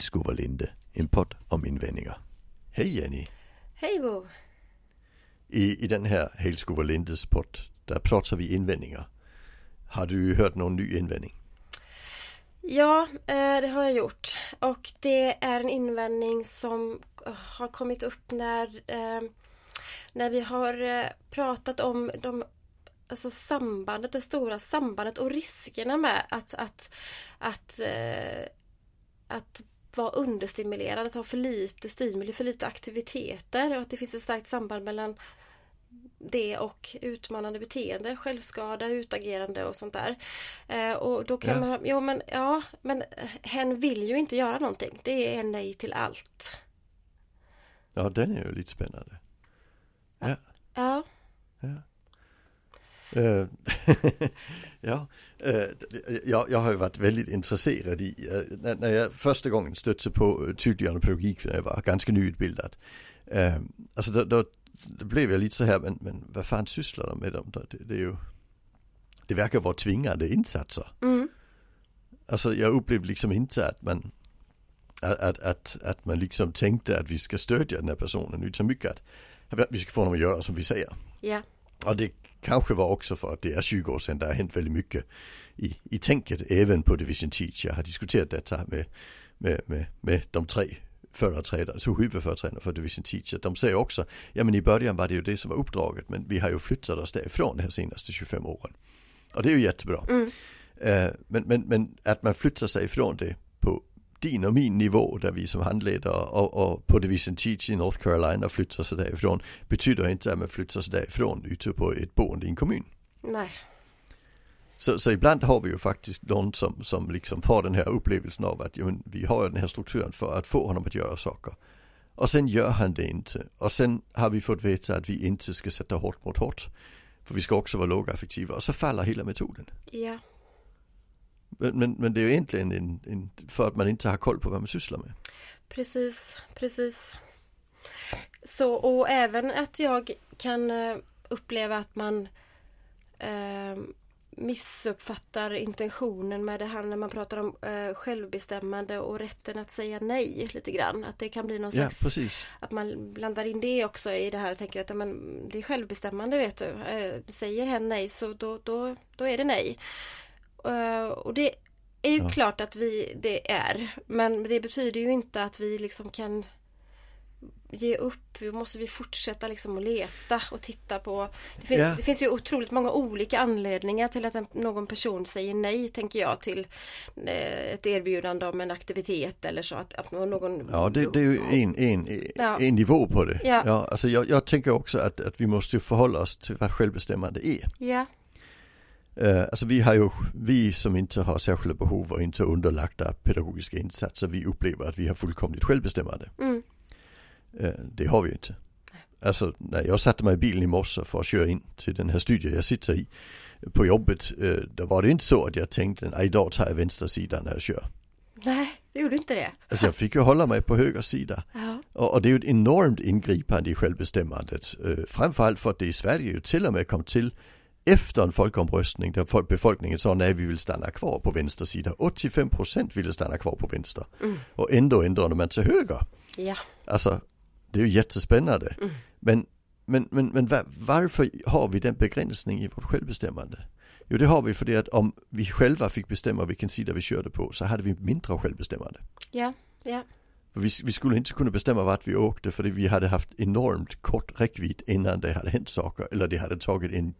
Helskoverlinde, en podd om invändningar. Hej Jenny! Hej Bo! I, I den här Helskoverlindes podd, där pratar vi invändningar. Har du hört någon ny invändning? Ja, eh, det har jag gjort. Och det är en invändning som har kommit upp när, eh, när vi har pratat om de alltså sambandet, det stora sambandet och riskerna med att, att, att, att vara understimulerad, att ha för lite stimuli, för lite aktiviteter och att det finns ett starkt samband mellan det och utmanande beteende, självskada, utagerande och sånt där. Eh, och då kan ja. man, ja men, ja men hen vill ju inte göra någonting. Det är nej till allt. Ja den är ju lite spännande. Ja. Ja. ja. Uh, ja, uh, jag, jag har ju varit väldigt intresserad i, uh, när, när, jag första gången stötte på tydliggörande pedagogik när jag var ganska nyutbildad. alltså då, då, då, blev jag lite så här, men, men vad fan sysslar de med dem? Det, det är ju, det verkar vara tvingande insatser. Mm. Alltså jag upplevde liksom inte att man att, att, att man liksom tänkte att vi ska stödja den här personen utan mycket att vi ska få honom att göra som vi säger. Ja. Och det kanske var också för att det är 20 år sedan det har hänt väldigt mycket i, i tänket även på Division Teach. Jag har diskuterat detta med, med, med, med de tre företrädare, så huvudföreträdarna för Division Teach. De säger också, ja men i början var det ju det som var uppdraget men vi har ju flyttat oss därifrån de senaste 25 åren. Och det är ju jättebra. Mm. Uh, men, men, men att man flyttar sig ifrån det din och min nivå där vi som handledare och, och på Division Teach i North Carolina flyttar sig därifrån betyder inte att man flyttar sig därifrån ute på ett boende i en kommun. Nej. Så, så ibland har vi ju faktiskt någon som, som liksom får den här upplevelsen av att ja, men, vi har den här strukturen för att få honom att göra saker. Och sen gör han det inte. Och sen har vi fått veta att vi inte ska sätta hårt mot hårt. För vi ska också vara lågaffektiva och så faller hela metoden. Ja. Men, men, men, det är ju egentligen en, en, för att man inte har koll på vad man sysslar med. Precis, precis. Så och även att jag kan eh, uppleva att man eh, missuppfattar intentionen med det här när man pratar om eh, självbestämmande och rätten att säga nej lite grann. Att det kan bli någon slags, ja, precis. att man blandar in det också i det här och tänker att men, det är självbestämmande vet du. Eh, säger hen nej så då, då, då är det nej. Uh, och det är ju ja. klart att vi det är. Men det betyder ju inte att vi liksom kan ge upp. Vi måste vi fortsätta liksom att leta och titta på. Det, fin ja. det finns ju otroligt många olika anledningar till att en, någon person säger nej, tänker jag, till eh, ett erbjudande om en aktivitet eller så. Att, att någon... Ja, det, det är ju en, en, ja. en nivå på det. Ja. ja alltså jag, jag tänker också att, att vi måste förhålla oss till vad självbestämmande är. Ja. Uh, alltså vi har ju, vi som inte har särskilda behov och inte underlagda pedagogiska insatser, vi upplever att vi har fullkomligt självbestämmande. Mm. Uh, det har vi ju inte. Alltså när jag satte mig i bilen i morse för att köra in till den här studien jag sitter i på jobbet, uh, då var det inte så att jag tänkte, att idag tar jag vänster sida när jag kör. Nej, det gjorde inte det. Alltså jag fick ju hålla mig på höger sida. Ja. Och, och, det är ju ett enormt ingripande i självbestämmandet. Uh, framförallt för att det i Sverige ju till och med kom till efter en folkomröstning där befolkningen sa nej vi vill stanna kvar på vänster sida. 85% ville stanna kvar på vänster. Mm. Och ändå ändrade man till höger. Ja. Alltså det är ju jättespännande. Mm. Men, men, men, men var, varför har vi den begränsning i vårt självbestämmande? Jo det har vi för det att om vi själva fick bestämma vilken sida vi körde på så hade vi mindre självbestämmande. Ja, ja. Vi, vi, skulle inte kunna bestämma vart vi åkte för vi hade haft enormt kort räckvidd innan det hade hänt saker. Eller det hade tagit en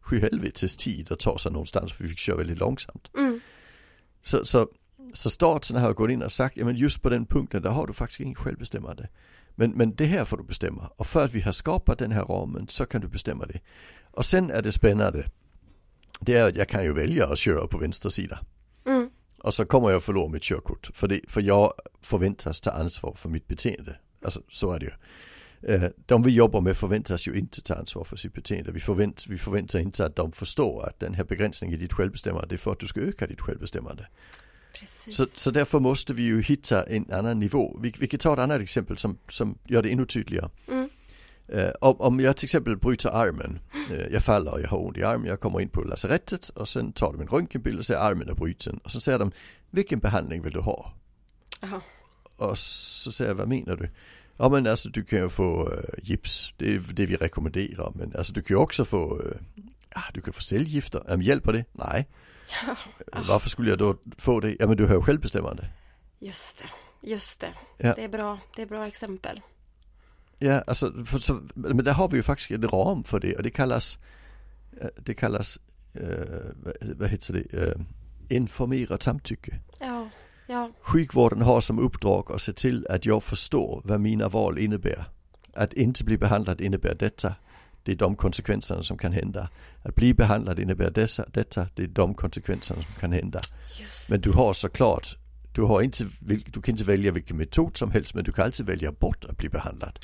sjuhelvetes tid att ta sig någonstans för vi fick köra väldigt långsamt. Mm. Så, så, så staten har gått in och sagt, ja men just på den punkten där har du faktiskt inget självbestämmande. Men, men det här får du bestämma. Och för att vi har skapat den här ramen så kan du bestämma det. Och sen är det spännande. Det är att jag kan ju välja att köra på vänster sida. Mm. Och så kommer jag förlora mitt körkort. För, det, för jag förväntas ta ansvar för mitt beteende. Alltså så är det ju. Eh, de vi jobbar med förväntas ju inte ta ansvar för sitt beteende. Vi, förvänt, vi förväntar inte att de förstår att den här begränsningen i ditt självbestämmande är för att du ska öka ditt självbestämmande. Så, så därför måste vi ju hitta en annan nivå. Vi, vi kan ta ett annat exempel som, som gör det ännu tydligare. Mm. Uh, om, om jag till exempel bryter armen, uh, jag faller och jag har ont i armen, jag kommer in på lasarettet och sen tar de en röntgenbild och ser armen är bruten och så säger de vilken behandling vill du ha? Aha. och så säger jag, vad menar du? Ja men alltså du kan ju få äh, gips, det är det vi rekommenderar. Men alltså du kan ju också få, äh, du kan få cellgifter. Ja, men hjälper det? Nej. Varför skulle jag då få det? Ja men du har ju självbestämmande. Just det, just det. Ja. Det är bra, det är bra exempel. Ja, alltså, för, så, men där har vi ju faktiskt en ram för det och det kallas, det kallas, eh, vad, vad heter det, eh, informerat samtycke. Ja, ja, Sjukvården har som uppdrag att se till att jag förstår vad mina val innebär. Att inte bli behandlad innebär detta. Det är de konsekvenserna som kan hända. Att bli behandlad innebär dessa, detta. Det är de konsekvenserna som kan hända. just Men du har såklart, du, har inte, du kan inte välja vilken metod som helst men du kan alltid välja bort att bli behandlad.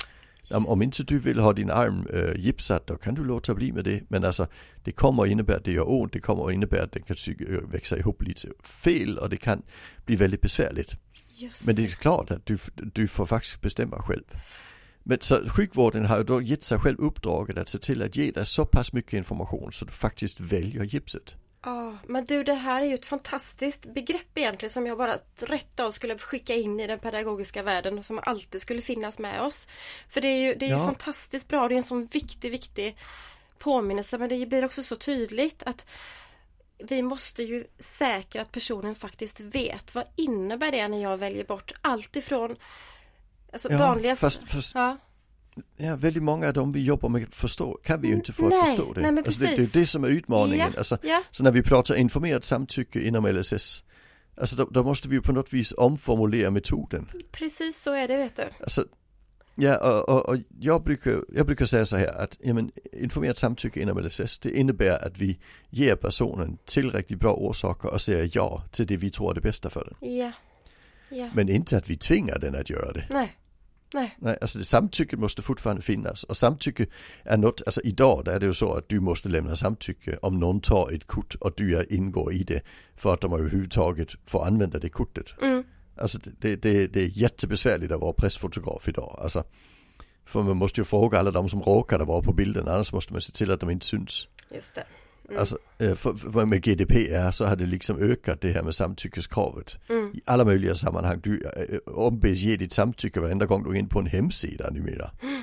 Om, om inte du vill ha din arm äh, gipsad då kan du låta bli med det. Men alltså det kommer att innebära att det gör ont, det kommer att innebära att den kan øh, växa ihop lite fel och det kan bli väldigt besvärligt. just Men det är klart att du, du får faktiskt bestämma själv. Men så sjukvården har ju då gett sig själv uppdraget att se till att ge dig så pass mycket information så du faktiskt väljer gipset. Ja, men du det här är ju ett fantastiskt begrepp egentligen som jag bara rätt av skulle skicka in i den pedagogiska världen och som alltid skulle finnas med oss. För det är ju, det är ju Ja. fantastiskt bra, det är en sån viktig, viktig påminnelse. Men det blir också så tydligt att vi måste ju säkra att personen faktiskt vet. Vad innebär det när jag väljer bort allt ifrån alltså Ja, vanliga... fast, fast ja, Ja, väldigt många av dem vi jobbar med förstår, kan vi ju inte få Nej, att förstå det. nej, alltså det, det är det som är utmaningen. Ja, Alltså, ja, så när vi pratar informerat samtycke inom LSS, alltså då, då måste vi ju på något vis omformulera metoden. precis så är det vet du. Alltså, ja, och, och, och jag, brukar, jag brukar säga så här att ja, men, informerat samtycke inom LSS, det innebär att vi ger personen tillräckligt bra orsaker och säger ja till det vi tror är det bästa för den. Ja, ja, Men inte att vi tvingar den att göra det. nej, nej, Nej, alltså det, samtycke måste fortfarande finnas. Och samtycke är något, alltså idag där är det ju så att du måste lämna samtycke om någon tar ett kort och du ingår i det för att de överhuvudtaget får använda det kortet. mm, Alltså det, det, det, det är jättebesvärligt att vara pressfotograf idag. Alltså, för man måste ju fråga alla de som råkade vara på bilden, annars måste man se till att de inte syns. just det. Mm. Alltså, eh, för, med GDPR så har det liksom ökat det här med samtyckeskravet. Mm. I alla möjliga sammanhang. Du äh, ombeds ge ditt samtycke varenda gång du är inne på en hemsida numera.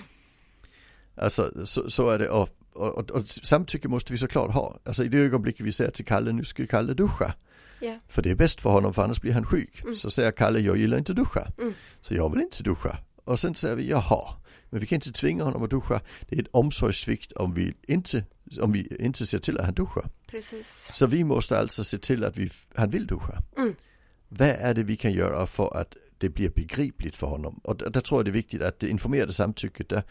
Alltså så, så är det och, och, och, och samtycke måste vi såklart ha. Alltså i det ögonblicket vi säger till Kalle, nu ska Kalle duscha. Ja. För det är bäst för honom för annars blir han sjuk. Mm. Så säger Kalle, jag gillar inte duscha. Mm. Så jag vill inte duscha. Och sen säger vi, jaha. Men vi kan inte tvinga honom att duscha. Det är ett omsorgssvikt om vi inte, om vi inte ser till att han duschar. Precis. Så vi måste alltså se till att vi, han vill duscha. Mm. Vad är det vi kan göra för att det blir begripligt för honom? Och där, där tror jag det är viktigt att det informerade samtycket, där,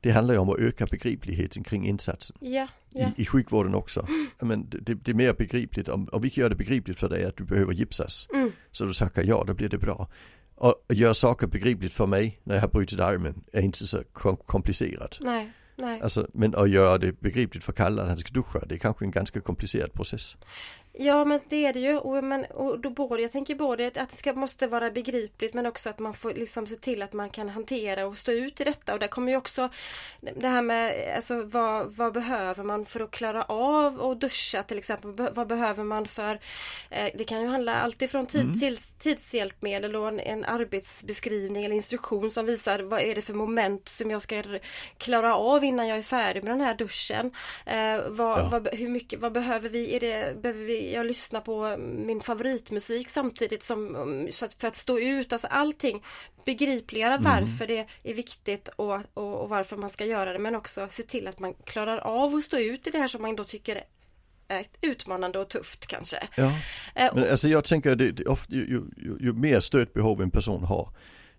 det handlar ju om att öka begripligheten kring insatsen. Ja, ja, I, I sjukvården också. Men det, det, är mer begripligt, om, om vi kan göra det begripligt för dig att du behöver gipsas. mm, Så du tackar ja, då blir det bra. Och göra saker begripligt för mig när jag har brutit armen är inte så kom- komplicerat. nej, nej. Alltså, men att göra det begripligt för Kalle att han ska duscha, det är kanske en ganska komplicerad process. Ja men det är det ju och, men, och då både, jag tänker både att det ska, måste vara begripligt men också att man får liksom se till att man kan hantera och stå ut i detta och där kommer ju också det här med alltså vad, vad behöver man för att klara av att duscha till exempel. Vad behöver man för eh, Det kan ju handla alltifrån tid, Mm. till, tidshjälpmedel och en, en arbetsbeskrivning eller instruktion som visar vad är det för moment som jag ska klara av innan jag är färdig med den här duschen. Eh, vad, Ja. vad, hur mycket, vad behöver vi? Är det, behöver vi jag lyssnar på min favoritmusik samtidigt som um, så att, för att stå ut, alltså allting begripliggöra Mm. varför det är viktigt och, och, och varför man ska göra det men också se till att man klarar av att stå ut i det här som man då tycker är utmanande och tufft kanske. Ja. Eh, Men alltså jag tänker att det, det ofta, ju, ju, ju, ju mer stödbehov en person har,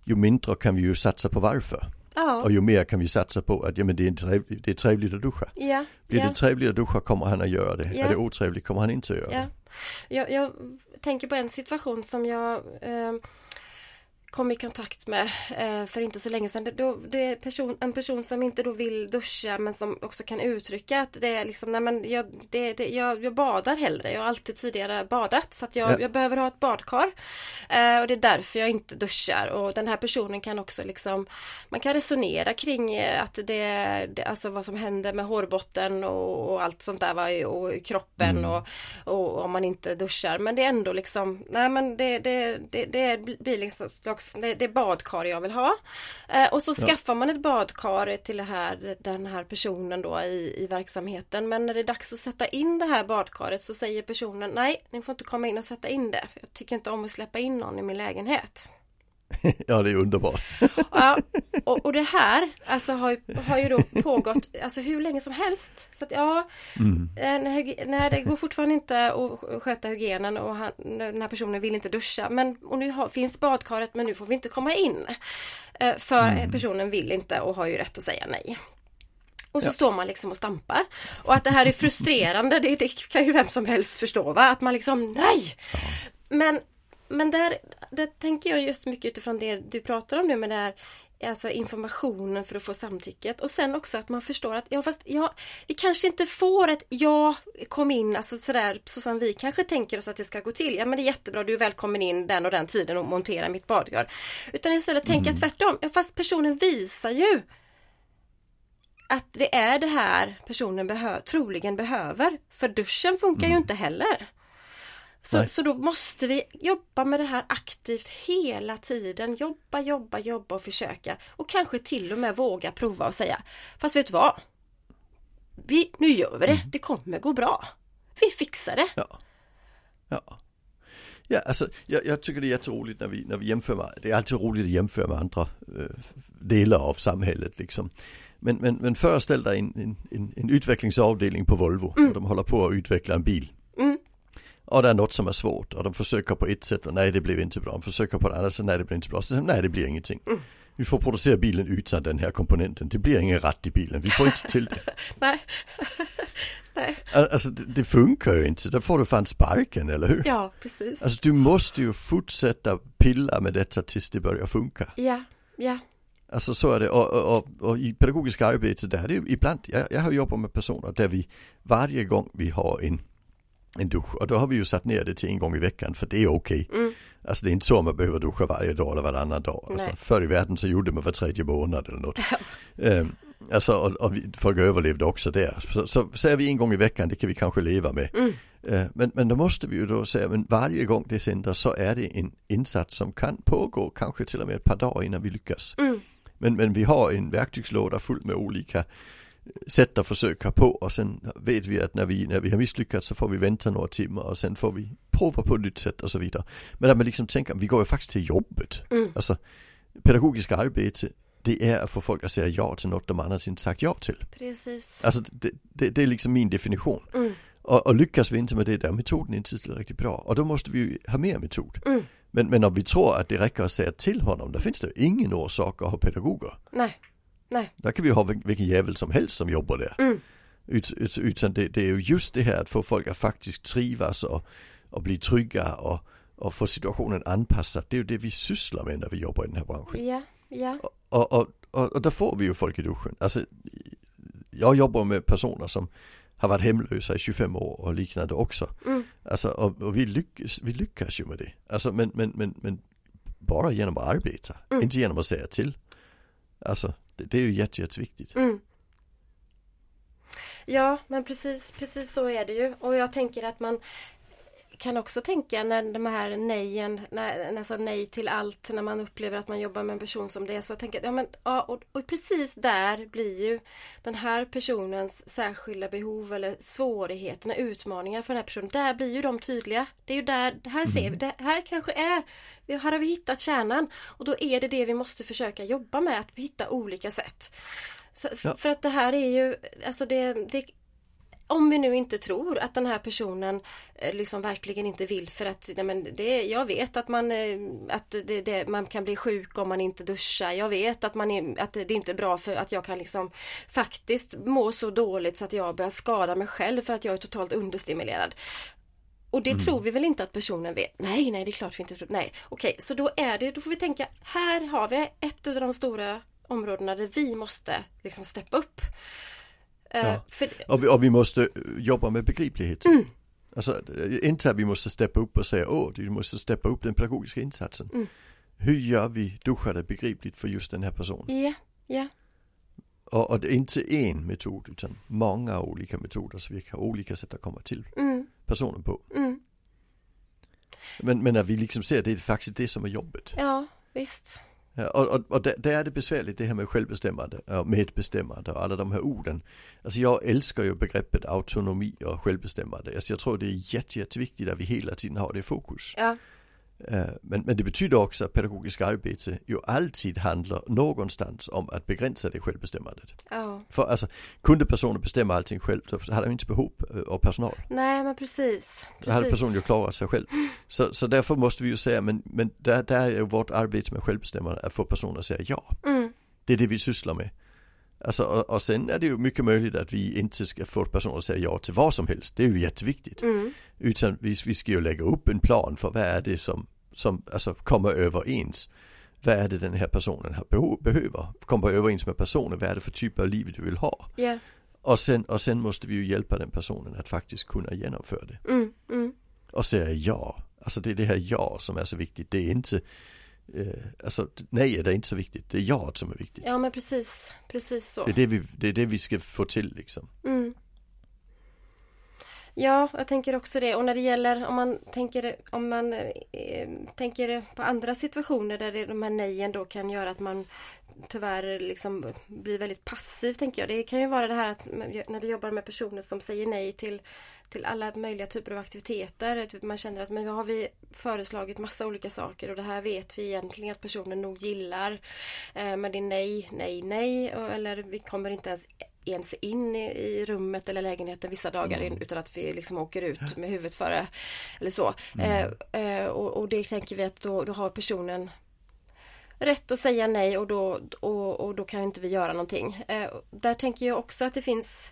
ju mindre kan vi ju satsa på varför. Ja, Och ju mer kan vi satsa på att ja, men det, är trevligt, det är trevligt att duscha. ja, Blir ja. det trevligt att duscha kommer han att göra det. Ja. Är det otrevligt kommer han inte att göra det. Jag, jag tänker på en situation som jag eh, kom i kontakt med eh, för inte så länge sedan. Det, då, det är person, en person som inte då vill duscha men som också kan uttrycka att det är liksom, nej men jag, det, det, jag, jag badar hellre. Jag har alltid tidigare badat så att jag, Ja. jag behöver ha ett badkar. Eh, och det är därför jag inte duschar och den här personen kan också liksom Man kan resonera kring eh, att det, det alltså vad som händer med hårbotten och, och allt sånt där va, och kroppen Mm. och, och om man inte duschar men det är ändå liksom Nej men det, det, det, det blir liksom slags det, det är badkar jag vill ha. Eh, och så Ja. skaffar man ett badkar till här, den här personen då i, i verksamheten. Men när det är dags att sätta in det här badkaret så säger personen nej, ni får inte komma in och sätta in det. För jag tycker inte om att släppa in någon i min lägenhet. ja, det är underbart. Ja, och, och det här alltså, har, har ju då pågått alltså, hur länge som helst. Så att, ja, Mm. eh, när, när det går fortfarande inte att sköta hygienen och han, den här personen vill inte duscha. Men, och nu har, finns badkaret men nu får vi inte komma in. Eh, För Mm. personen vill inte och har ju rätt att säga nej. Och så Ja. står man liksom och stampar. Och att det här är frustrerande, det, det kan ju vem som helst förstå va? Att man liksom, nej! Men, men där, där tänker jag just mycket utifrån det du pratar om nu med det här Alltså informationen för att få samtycket och sen också att man förstår att ja fast ja, vi kanske inte får ett ja kom in alltså sådär så som vi kanske tänker oss att det ska gå till. Ja men det är jättebra du är välkommen in den och den tiden och montera mitt badkar. Utan istället tänka tvärtom. Ja fast personen visar ju att det är det här personen behö troligen behöver. För duschen funkar ju inte heller. Så, Nej. så då måste vi jobba med det här aktivt hela tiden. Jobba, jobba, jobba och försöka. Och kanske till och med våga prova och säga Fast vet du vad? Vi, nu gör vi det. Det kommer gå bra. Vi fixar det. Ja. Ja. Ja, alltså jag, jag tycker det är jätteroligt när vi, när vi jämför med, det är alltid roligt att jämföra med andra eh, delar av samhället liksom. Men, men, men föreställ dig en, en, en, utvecklingsavdelning på Volvo och de håller på att utveckla en bil. Mm. Och det är något som är svårt och de försöker på ett sätt och nej det blev inte bra. De försöker på ett annat sätt, nej det blir inte bra. Så nej det blir ingenting. Vi får producera bilen utan den här komponenten. Det blir ingen ratt i bilen. Vi får inte till det. Nej. Nej. Al- Alltså det, det funkar ju inte. Då får du fan sparken, eller hur? Ja, precis. Alltså du måste ju fortsätta pilla med detta tills det börjar funka. Ja, ja. Alltså så är det och, och, och, och i pedagogisk arbete där är det ju ibland, jag, jag har jobbat med personer där vi varje gång vi har en, en dusch och då har vi ju satt ner det till en gång i veckan för det är okej. Mm. Alltså det är inte så man behöver duscha varje dag eller varannan dag. Alltså, förr i världen så gjorde man var tredje månad eller något. Ehm, alltså och, och vi, folk överlevde också där. Så, så säger vi en gång i veckan, det kan vi kanske leva med. Mm. Eh, Men, men då måste vi ju då säga, men varje gång det sänder så är det en insats som kan pågå kanske till och med ett par dagar innan vi lyckas. Mm. Men, men vi har en verktygslåda full med olika sätt att försöka på och sen vet vi att när vi, när vi har misslyckats så får vi vänta några timmar och sen får vi prova på ett nytt sätt och så vidare. Men att man liksom tänker, vi går ju faktiskt till jobbet. Mm. Alltså pedagogisk arbete, det är att få folk att säga ja till något de annars inte sagt ja till. Precis. Alltså det, det, det är liksom min definition. Mm. Och, och lyckas vi inte med det där, metoden är inte tillräckligt bra. Och då måste vi ju ha mer metod. Mm. Men, men om vi tror att det räcker att säga till honom, då finns det ingen orsak att ha pedagoger. Nej. Nej. Där kan vi ha vil- vilken jävel som helst som jobbar där. Mm. Ut, ut, utan det, det är ju just det här att få folk att faktiskt trivas och, och bli trygga och, och få situationen anpassad. Det är ju det vi sysslar med när vi jobbar i den här branschen. Ja. Ja. Och, och, och, och där får vi ju folk i duschen. Alltså, jag jobbar med personer som har varit hemlösa i 25 år och liknande också. Mm. Alltså, och, och vi, lyckas, vi lyckas ju med det. Alltså, men, men, men, men bara genom att arbeta, Mm. inte genom att säga till. Alltså, det, är ju jätte, jätteviktigt. Mm. Ja, men precis, precis så är det ju. Och jag tänker att man kan också tänka när de här nejen, när, alltså nej till allt, när man upplever att man jobbar med en person som det är. Så jag tänker, ja men, ja, och, och precis där blir ju den här personens särskilda behov eller svårigheterna, utmaningar för den här personen, där blir ju de tydliga. Det är ju där, här ser vi, det här kanske är, här har vi hittat kärnan. Och då är det det vi måste försöka jobba med, att hitta olika sätt. Så, Ja. För att det här är ju, alltså det, det om vi nu inte tror att den här personen eh, liksom verkligen inte vill för att nej men det, jag vet att man eh, att det, det, man kan bli sjuk om man inte duschar. Jag vet att, man är, att det inte är bra för att jag kan liksom faktiskt må så dåligt så att jag börjar skada mig själv för att jag är totalt understimulerad. Och det tror vi väl inte att personen vet? Nej, nej, det är klart vi inte tror. Nej, okej, så då är det, då får vi tänka, här har vi ett av de stora områdena där vi måste liksom steppa upp. Eh, Ja. För, Och vi, och vi måste eh, jobba med begriplighet. Mm. Alltså eh, inte att vi måste steppa upp och säga åh, vi måste steppa upp den pedagogiska insatsen. Mm. Hur gör vi duschade begripligt för just den här personen? ja, ja, Och, och det är inte en metod utan många olika metoder så vi har olika sätt att komma till mm, personen på. mm, Men, men när vi liksom ser det är faktiskt det som är jobbet. ja, visst. Och, och, och där, är det besvärligt det här med självbestämmande och medbestämmande och alla de här orden. Alltså jag älskar ju begreppet autonomi och självbestämmande. Alltså jag tror det är jätte, jätteviktigt att vi hela tiden har det i fokus. Ja, men, men det betyder också att pedagogisk arbete ju alltid handlar någonstans om att begränsa det självbestämmandet. ja. För alltså, kunde personen bestämma allting själv så hade de inte behov eh, av personal. Nej men precis. Då hade precis. personen ju klarat sig själv. Så, så därför måste vi ju säga, men, men där, där är ju vårt arbete med självbestämmande att få personer att säga ja. Mm, Det är det vi sysslar med. Alltså, och, och sen är det ju mycket möjligt att vi inte ska få personer att säga ja till vad som helst. Det är ju jätteviktigt. mm, Utan vi, vi ska ju lägga upp en plan för vad är det som, som alltså, kommer överens. Vad är det den här personen har behov, behöver? Kommer överens med personen, vad är det för typ av liv du vill ha? ja, Och sen, och sen måste vi ju hjälpa den personen att faktiskt kunna genomföra det. mm, mm. Och säga ja. Alltså det är det här ja som är så viktigt. Det är inte, alltså nej det är inte så viktigt. Det är ja som är viktigt. Ja men precis, precis så. Det är det vi, det är det vi ska få till liksom. Mm. Ja, jag tänker också det. Och när det gäller om man tänker om man eh, tänker på andra situationer där det, de här nejen då kan göra att man tyvärr liksom blir väldigt passiv tänker jag. Det kan ju vara det här att när vi jobbar med personer som säger nej till till alla möjliga typer av aktiviteter. Att Man känner att men har vi föreslagit massa olika saker och det här vet vi egentligen att personen nog gillar. Eh, men det är nej, nej, nej eller vi kommer inte ens ens in i, rummet eller lägenheten vissa dagar in, utan att vi liksom åker ut med huvudet före. Eller så. Eh, eh, och, och det tänker vi att då, då har personen rätt att säga nej och då, och, och då kan inte vi göra någonting. Eh, där tänker jag också att det finns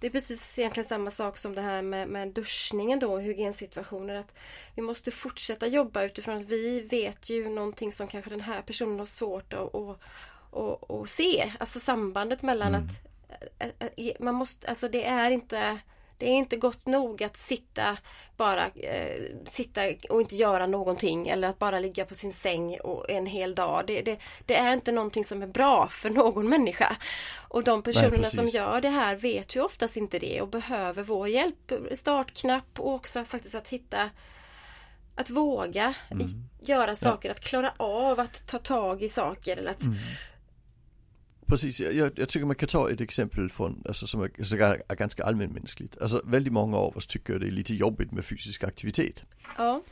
det är precis egentligen samma sak som det här med, med duschningen då, hygiensituationer. Att vi måste fortsätta jobba utifrån att vi vet ju någonting som kanske den här personen har svårt att, att, att, att se. Alltså sambandet mellan Mm. att, man måste, alltså det är inte det är inte gott nog att sitta bara eh, sitta och inte göra någonting eller att bara ligga på sin säng och en hel dag. Det, det, det är inte någonting som är bra för någon människa. Och de personerna som precis. gör det här vet ju oftast inte det och behöver vår hjälp. Startknapp och också faktiskt att hitta att våga i- göra saker, att klara av att ta tag i saker eller att Precis, jag, jag, tycker man kan ta ett exempel från, alltså som är, är, är ganska allmänmänskligt. Alltså väldigt många av oss tycker det är lite jobbigt med fysisk aktivitet. ja,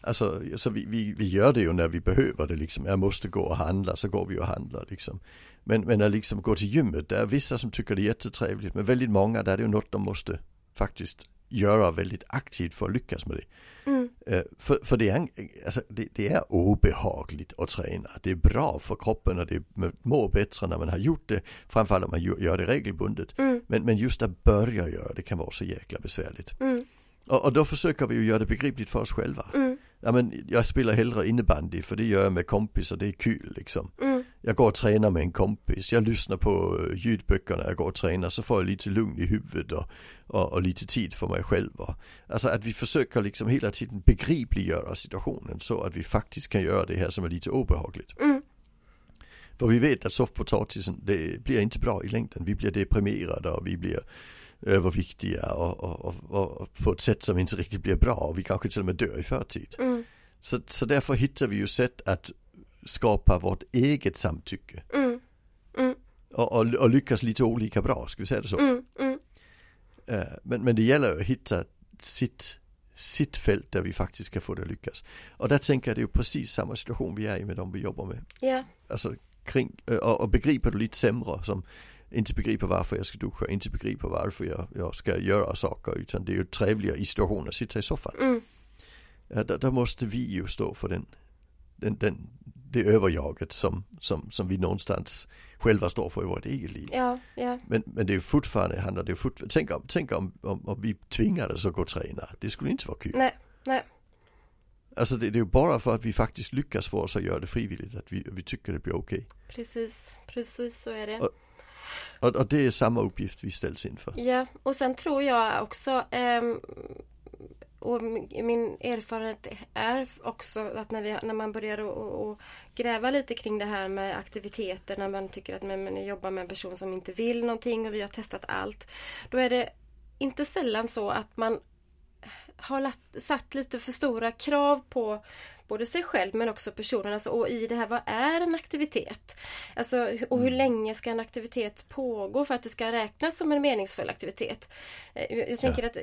Alltså så vi, vi, vi gör det ju när vi behöver det liksom. Jag måste gå och handla så går vi och handlar liksom. Men, men att liksom gå till gymmet, det är vissa som tycker det är jättetrevligt. Men väldigt många där är det ju något de måste faktiskt göra väldigt aktivt för att lyckas med det. mm, Eh, för, för det, är, alltså, det, det är obehagligt att träna. Det är bra för kroppen och det mår bättre när man har gjort det. Framförallt om man gör det regelbundet. mm, Men, men just att börja göra det kan vara så jäkla besvärligt. mm, Och, och då försöker vi ju göra det begripligt för oss själva. mm, Ja, men jag spelar hellre innebandy för det gör jag med kompisar, det är kul liksom. Jag går och tränar med en kompis, jag lyssnar på eh, ljudböcker när jag går och tränar så får jag lite lugn i huvudet och, och, och lite tid för mig själv. Alltså att vi försöker liksom hela tiden begripliggöra situationen så att vi faktiskt kan göra det här som är lite obehagligt. mm, För vi vet att soffpotatisen, det blir inte bra i längden. Vi blir deprimerade och vi blir överviktiga och, och, och, och på ett sätt som inte riktigt blir bra och vi kanske till och med dör i förtid. mm, Så, så därför hittar vi ju sätt att skapa vårt eget samtycke. mm, mm, Och, och, och lyckas lite olika bra, ska vi säga det så. mm, mm. Eh, men, men det gäller att hitta sitt, sitt fält där vi faktiskt ska få det att lyckas. Och där tänker jag det är ju precis samma situation vi är i med de vi jobbar med. Ja, Alltså kring, eh, och, och begriper du lite sämre som inte begriper varför jag ska duscha, inte begriper varför jag, jag ska göra saker utan det är ju trevligare i situationen att sitta i soffan. mm, Ja, där, där måste vi ju stå för den, den, den, det överjaget som, som, som vi någonstans själva står för i vårt eget liv. ja, ja, Men, men det är fortfarande, handlar det fortfarande, tänk om, tänk om, om, om vi tvingades att gå och träna. Det skulle inte vara kul. nej, nej, Alltså det, det är bara för att vi faktiskt lyckas få oss att göra det frivilligt, att vi, vi tycker det blir okej. precis, precis så är det. Och- Och, och det är samma uppgift vi ställs inför. Ja, och sen tror jag också ehm, och min erfarenhet är också att när, vi, när man börjar att- gräva lite kring det här med aktiviteter, när man tycker att man jobbar med en person som inte vill någonting och vi har testat allt. Då är det inte sällan så att man har lat, satt lite för stora krav på både sig själv men också personen. Alltså, och i det här, vad är en aktivitet? Alltså, och hur mm. länge ska en aktivitet pågå för att det ska räknas som en meningsfull aktivitet? Eh, jag tänker ja. att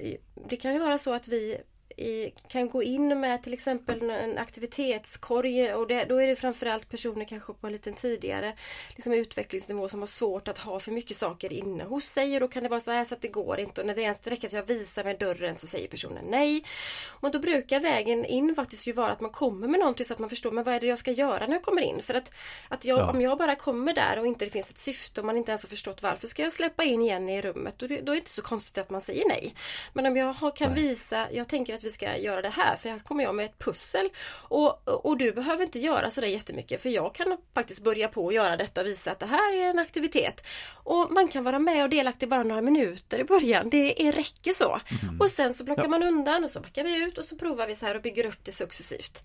det kan ju vara så att vi i, kan gå in med till exempel en aktivitetskorg och det, då är det framförallt personer kanske på en lite tidigare liksom utvecklingsnivå som har svårt att ha för mycket saker inne hos sig och då kan det vara så här så att det går inte och när det ens räcker att jag visar med dörren så säger personen nej. Och då brukar vägen in faktiskt ju vara att man kommer med någonting så att man förstår men vad är det jag ska göra när jag kommer in? För att, att jag, ja. om jag bara kommer där och inte det finns ett syfte och man inte ens har förstått varför ska jag släppa in Jenny i rummet? Det, då är det inte så konstigt att man säger nej. Men om jag kan nej. visa, jag tänker att vi ska göra det här för här kommer jag med ett pussel och, och du behöver inte göra sådär jättemycket för jag kan faktiskt börja på att göra detta och visa att det här är en aktivitet. Och man kan vara med och delaktig bara några minuter i början. Det är, räcker så. Mm. Och sen så plockar ja. man undan och så backar vi ut och så provar vi så här och bygger upp det successivt.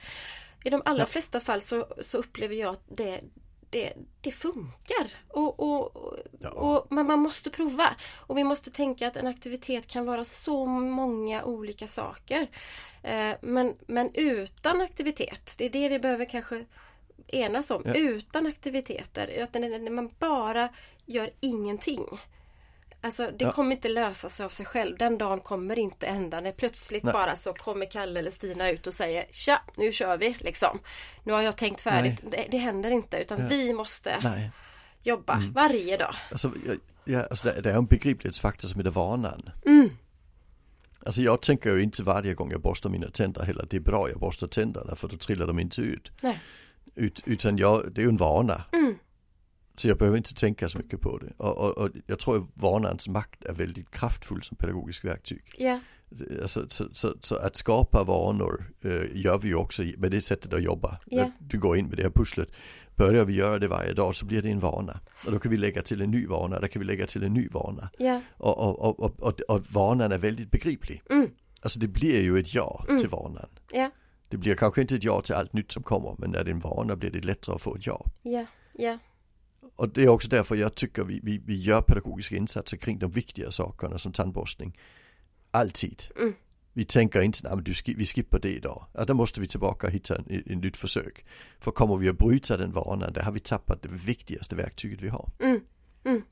I de allra ja. flesta fall så, så upplever jag att det, det, det funkar. Och, och, ja. och, men man måste prova. Och vi måste tänka att en aktivitet kan vara så många olika saker. Eh, men, men utan aktivitet, det är det vi behöver kanske enas om. Ja. Utan aktiviteter, att när man bara gör ingenting. Alltså det ja. kommer inte lösa sig av sig själv. Den dagen kommer inte ända när plötsligt Nej. bara så kommer Kalle eller Stina ut och säger Tja, nu kör vi liksom. Nu har jag tänkt färdigt. Det, det, händer inte utan ja. vi måste Nej. jobba mm. varje dag. Alltså, ja, alltså det, det är en begriplighetsfaktor som heter vanan. Mm. Alltså jag tänker ju inte varje gång jag borstar mina tänder heller det är bra jag borstar tänderna för då trillar de inte ut. Nej. Ut, utan jag, det är ju en vana. Mm. Så jag behöver inte tänka så mycket på det. Och, och, och jag tror att vanans makt är väldigt kraftfull som pedagogisk verktyg. Ja. Alltså, så, så, så, att skapa vanor äh, gör vi ju också med det sättet att jobba. Ja. Du går in med det här pusslet. Börjar vi göra det varje dag så blir det en vana. Och då kan vi lägga till en ny vana, där kan vi lägga till en ny vana. Ja. Och, och, och, och, och vanan är väldigt begriplig. Mm. Alltså det blir ju ett ja mm. till vanan. Ja. Det blir kanske inte ett ja till allt nytt som kommer men när det är en vana blir det lättare att få ett ja. Ja, ja och det är också därför jag tycker vi, vi, vi gör pedagogiska insatser kring de viktiga sakerna som tandborstning. Alltid. Mm. Vi tänker inte, nej men du, vi skippar det idag. Ja, då måste vi tillbaka och hitta en, en nytt försök. För kommer vi att bryta den vanan, då har vi tappat det viktigaste verktyget vi har. Mm. Mm.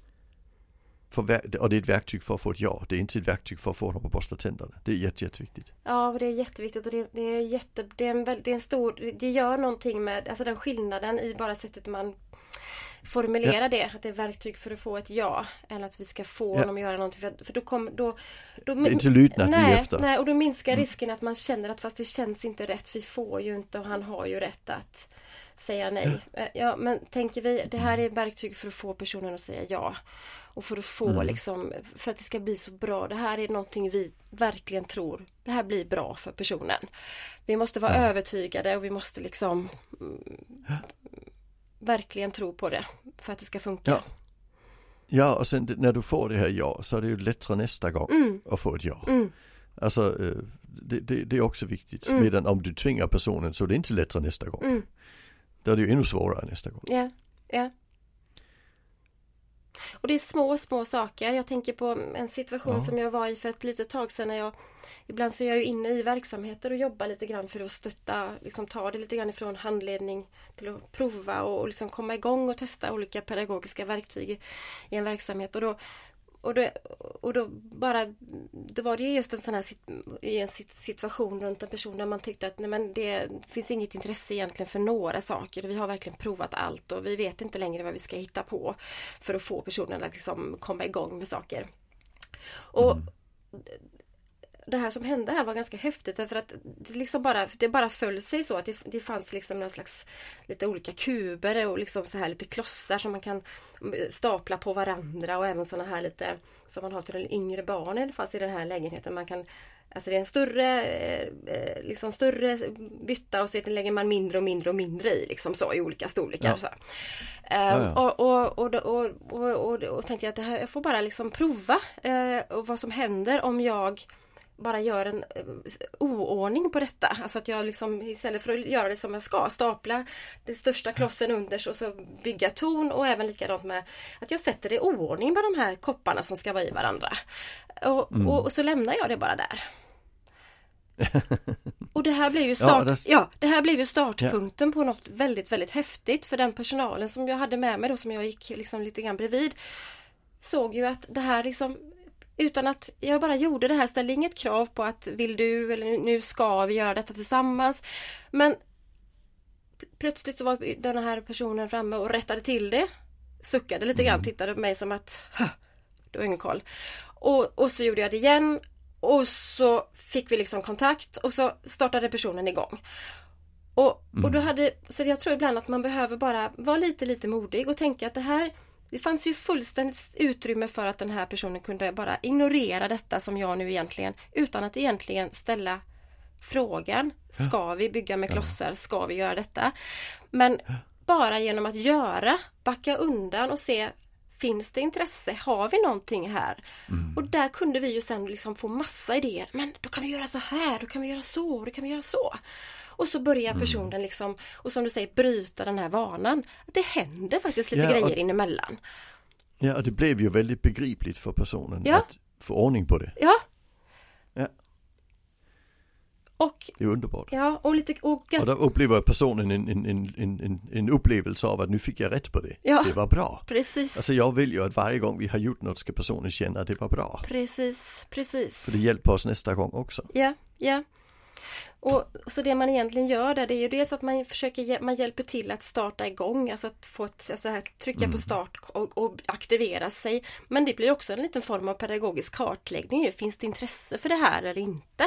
För, och det är ett verktyg för att få ett ja, det är inte ett verktyg för att få dem att borsta tänderna. Det är jätte, jätteviktigt. Ja, det är jätteviktigt och det, det är jätte, det är en, det är en stor, det gör någonting med, alltså den skillnaden i bara sättet man formulera ja. det, att det är verktyg för att få ett ja. Eller att vi ska få ja. honom att göra någonting. För, för då kommer då, då, Det är inte lydnad nej, efter. Nej, och då minskar mm. risken att man känner att fast det känns inte rätt. Vi får ju inte och han har ju rätt att säga nej. Ja, eh, ja men tänker vi, det här är verktyg för att få personen att säga ja. Och för att få mm. liksom, för att det ska bli så bra. Det här är någonting vi verkligen tror, det här blir bra för personen. Vi måste vara övertygade och vi måste liksom verkligen tro på det för att det ska funka. Ja. Ja och sen när du får det här ja så är det ju lättare nästa gång mm. att få ett ja. Mm. Alltså eh, det, det, det, är också viktigt. Mm. Medan om du tvingar personen så är det inte lättare nästa gång. Mm. Då är det ju ännu svårare nästa gång. Ja, ja. Och det är små, små saker. Jag tänker på en situation ja. som jag var i för ett litet tag sedan när jag Ibland så är jag ju inne i verksamheter och jobbar lite grann för att stötta, liksom ta det lite grann ifrån handledning till att prova och, och liksom komma igång och testa olika pedagogiska verktyg i, en verksamhet. Och då, och då, och då bara, då var det just en sån här i en situation runt en person där man tyckte att nej men det finns inget intresse egentligen för några saker. Vi har verkligen provat allt och vi vet inte längre vad vi ska hitta på för att få personen att liksom komma igång med saker. Och mm det här som hände här var ganska häftigt därför att det liksom bara, det bara föll sig så att det, det fanns liksom någon slags lite olika kuber och liksom så här lite klossar som man kan stapla på varandra och även sådana här lite som man har till de yngre barnen fast i den här lägenheten. Man kan Alltså det är en större, eh, liksom större bytta och så lägger man mindre och mindre och mindre i liksom så i olika storlekar. Så. Um. Och, och, och, och, och, tänkte jag att det här, jag får bara liksom prova uh, vad som händer om jag bara gör en uh, oordning på detta. Alltså att jag liksom istället för att göra det som jag ska, stapla den största klossen unders och så bygga ton och även likadant med att jag sätter det i oordning med de här kopparna som ska vara i varandra. Och, mm. och, och, så lämnar jag det bara där. Och det här blev ju, start, Ja, ja, det- det här blev ju startpunkten på något väldigt, väldigt häftigt för den personalen som jag hade med mig då som jag gick liksom lite grann bredvid såg ju att det här liksom utan att jag bara gjorde det här, ställde inget krav på att vill du eller nu ska vi göra detta tillsammans. Men pl- plötsligt så var den här personen framme och rättade till det. Suckade lite grann, tittade på mig som att "Hå, du har ingen koll. Och, och så gjorde jag det igen och så fick vi liksom kontakt och så startade personen igång. Och, och då hade, så jag tror ibland att man behöver bara vara lite, lite modig och tänka att det här det fanns ju fullständigt utrymme för att den här personen kunde bara ignorera detta som jag nu egentligen utan att egentligen ställa frågan. Ska vi bygga med klossar? Ska vi göra detta? Men bara genom att göra, backa undan och se Finns det intresse? Har vi någonting här? Och där kunde vi ju sen liksom få massa idéer. Men då kan vi göra så här, då kan vi göra så, då kan vi göra så. Och så börjar personen liksom, och som du säger, bryta den här vanan. Det händer faktiskt lite Ja, och- grejer inemellan. Ja, och det blev ju väldigt begripligt för personen Ja. att få ordning på det. Ja. Ja. Och, Det är underbart. ja, och lite, och Och då upplever personen en, en, en, en, en, en upplevelse av att nu fick jag rätt på det. Ja. Det var bra. precis, Alltså jag vill ju att varje gång vi har gjort något ska personen känna att det var bra. precis, precis. För det hjälper oss nästa gång också. Ja, ja. Och så det man egentligen gör där det är ju dels att man försöker, man hjälper till att starta igång, alltså att få ett, alltså att trycka på start och, och aktivera sig. Men det blir också en liten form av pedagogisk kartläggning. Finns det intresse för det här eller inte?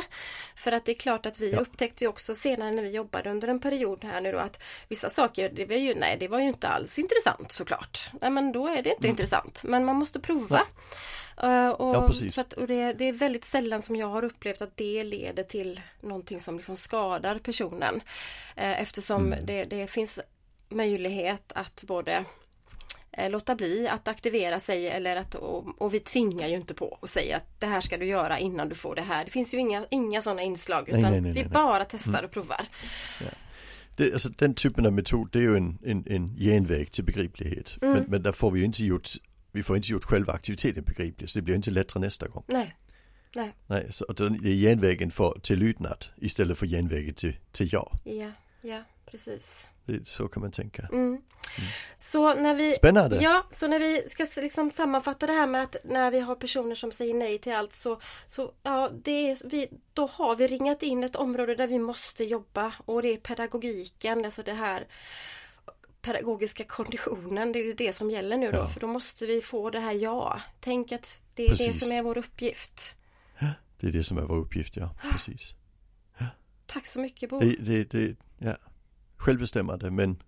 För att det är klart att vi Ja. upptäckte också senare när vi jobbade under en period här nu då att vissa saker, det var ju, nej det var ju inte alls intressant såklart. Nej men då är det inte intressant. Men man måste prova. Eh, och, Ja, precis. så att, och det, det är väldigt sällan som jag har upplevt att det leder till någonting som liksom skadar personen. Eh, eftersom Mm. det, det finns möjlighet att både eh, låta bli att aktivera sig eller att, och, och vi tvingar ju inte på och säger att det här ska du göra innan du får det här. Det finns ju inga, inga sådana inslag utan nej, nej, vi nej, nej. bara testar och provar. Det, alltså, den typen av metod det är ju en, en, en genväg till begriplighet. Mm. Men, men där får vi ju inte gjort, vi får inte gjort själva aktiviteten begriplig så det blir inte lättare nästa gång. Nej, nej, Nej, så det är genvägen för, till lydnad istället för genvägen till, till ja. ja, ja, precis. Det, så kan man tänka. Mm. Så när vi Spännande! Ja, så när vi ska liksom sammanfatta det här med att när vi har personer som säger nej till allt så, så ja, det är, vi, då har vi ringat in ett område där vi måste jobba och det är pedagogiken, alltså det här pedagogiska konditionen, det är det som gäller nu då, Ja. för då måste vi få det här ja. Tänk att det är det Precis. som är vår uppgift. Det är det som är vår uppgift, ja. Precis. Tack så mycket Bo. Det, det, det, ja. Självbestämmande men,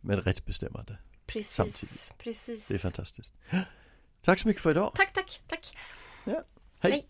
men rätt bestämmande. Precis, samtidigt. precis. Det är fantastiskt. Tack så mycket för idag. Tack, tack, tack. Hej! Hej.